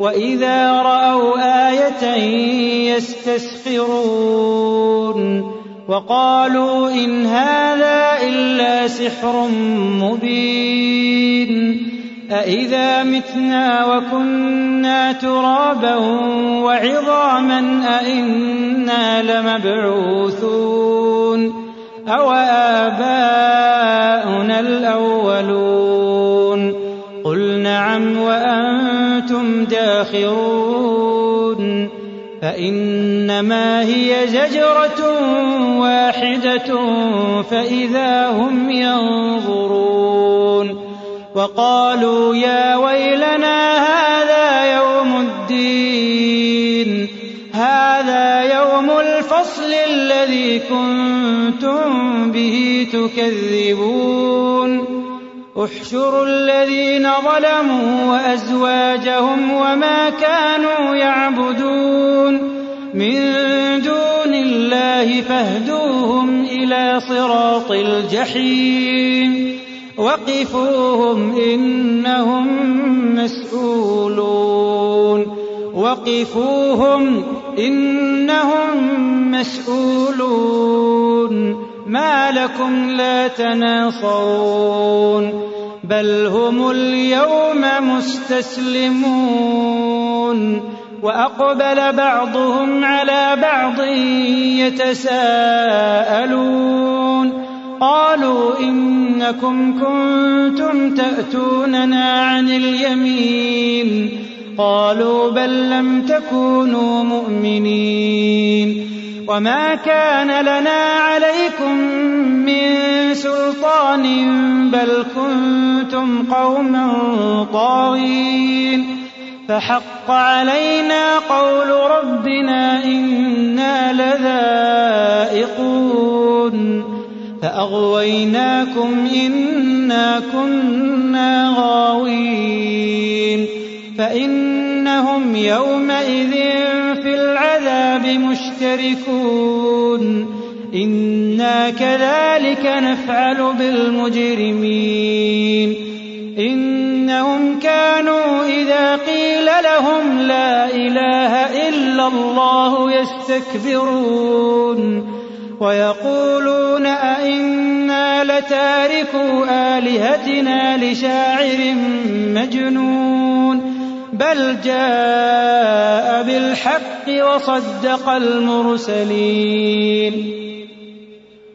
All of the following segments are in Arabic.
وإذا رأوا آية يستسخرون وقالوا إن هذا إلا سحر مبين أإذا متنا وكنا ترابا وعظاما أإنا لمبعوثون أو آباؤنا الأولون وأنتم داخرون. فإنما هي زجرة واحدة فإذا هم ينظرون. وقالوا يا ويلنا هذا يوم الدين. هذا يوم الفصل الذي كنتم به تكذبون. احشروا الذين ظلموا وأزواجهم وما كانوا يعبدون من دون الله فاهدوهم إلى صراط الجحيم وقفوهم إنهم مسئولون وقفوهم إنهم مسئولون ما لكم لا تناصرون بل هم اليوم مستسلمون وأقبل بعضهم على بعض يتساءلون قالوا إنكم كنتم تأتوننا عن اليمين قالوا بل لم تكونوا مؤمنين وما كان لنا عليكم من سلطان بل كنتم قوما طاغين. فحق علينا قول ربنا إنا لذائقون. فأغويناكم إنا كنا غاوين. فإنهم يومئذ في العذاب مشتركون. إنا كذلك نفعل بالمجرمين إنهم كانوا إذا قيل لهم لا إله إلا الله يستكبرون ويقولون أئنا لتاركو آلهتنا لشاعر مجنون بل جاء بالحق وصدق المرسلين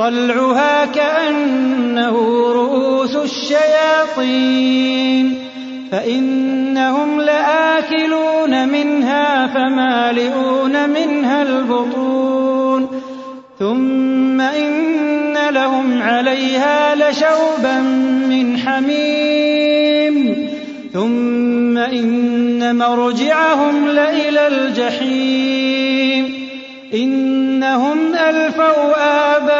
طلعها كأنه رؤوس الشياطين. فإنهم لآكلون منها فمالئون منها البطون. ثم إن لهم عليها لشوبا من حميم. ثم إن مرجعهم لإلى الجحيم. إنهم ألفوا آباءهم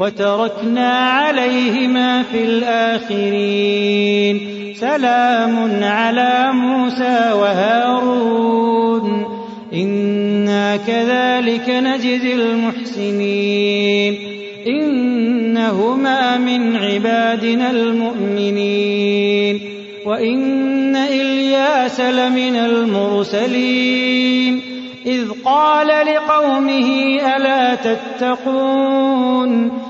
وتركنا عليهما في الآخرين. سلام على موسى وهارون. إنا كذلك نجزي المحسنين. إنهما من عبادنا المؤمنين. وإن إلياس لمن المرسلين. إذ قال لقومه ألا تتقون؟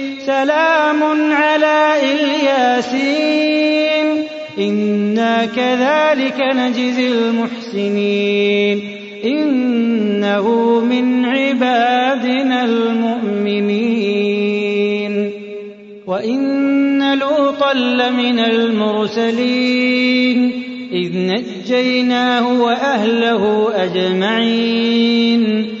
سلام على إلياسين. إنا كذلك نجزي المحسنين. إنه من عبادنا المؤمنين. وإن لوطا لمن المرسلين. إذ نجيناه وأهله أجمعين.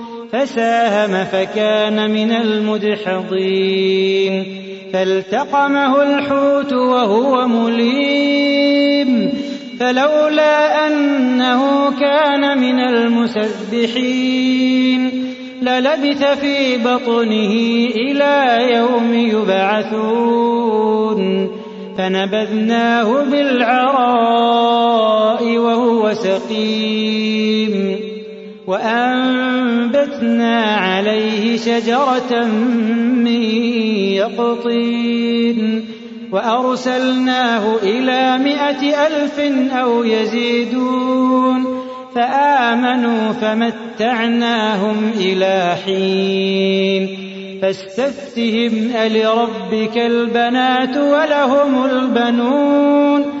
فساهم فكان من المدحضين. فالتقمه الحوت وهو مليم. فلولا أنه كان من المسبحين للبث في بطنه إلى يوم يبعثون. فنبذناه بالعراء وهو سقيم. وأنبتنا عليه شجرة من يقطين وأرسلناه إلى مائة ألف أو يزيدون فآمنوا فمتعناهم إلى حين فاستفتهم ألربك البنات ولهم البنون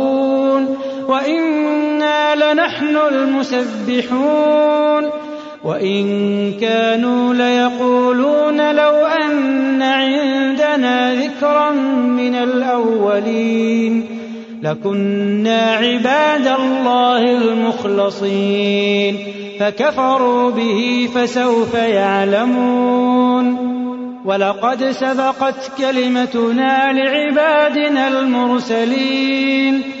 وإنا لنحن المسبحون. وإن كانوا ليقولون لو أن عندنا ذكرا من الأولين لكنا عباد الله المخلصين. فكفروا به فسوف يعلمون. ولقد سبقت كلمتنا لعبادنا المرسلين.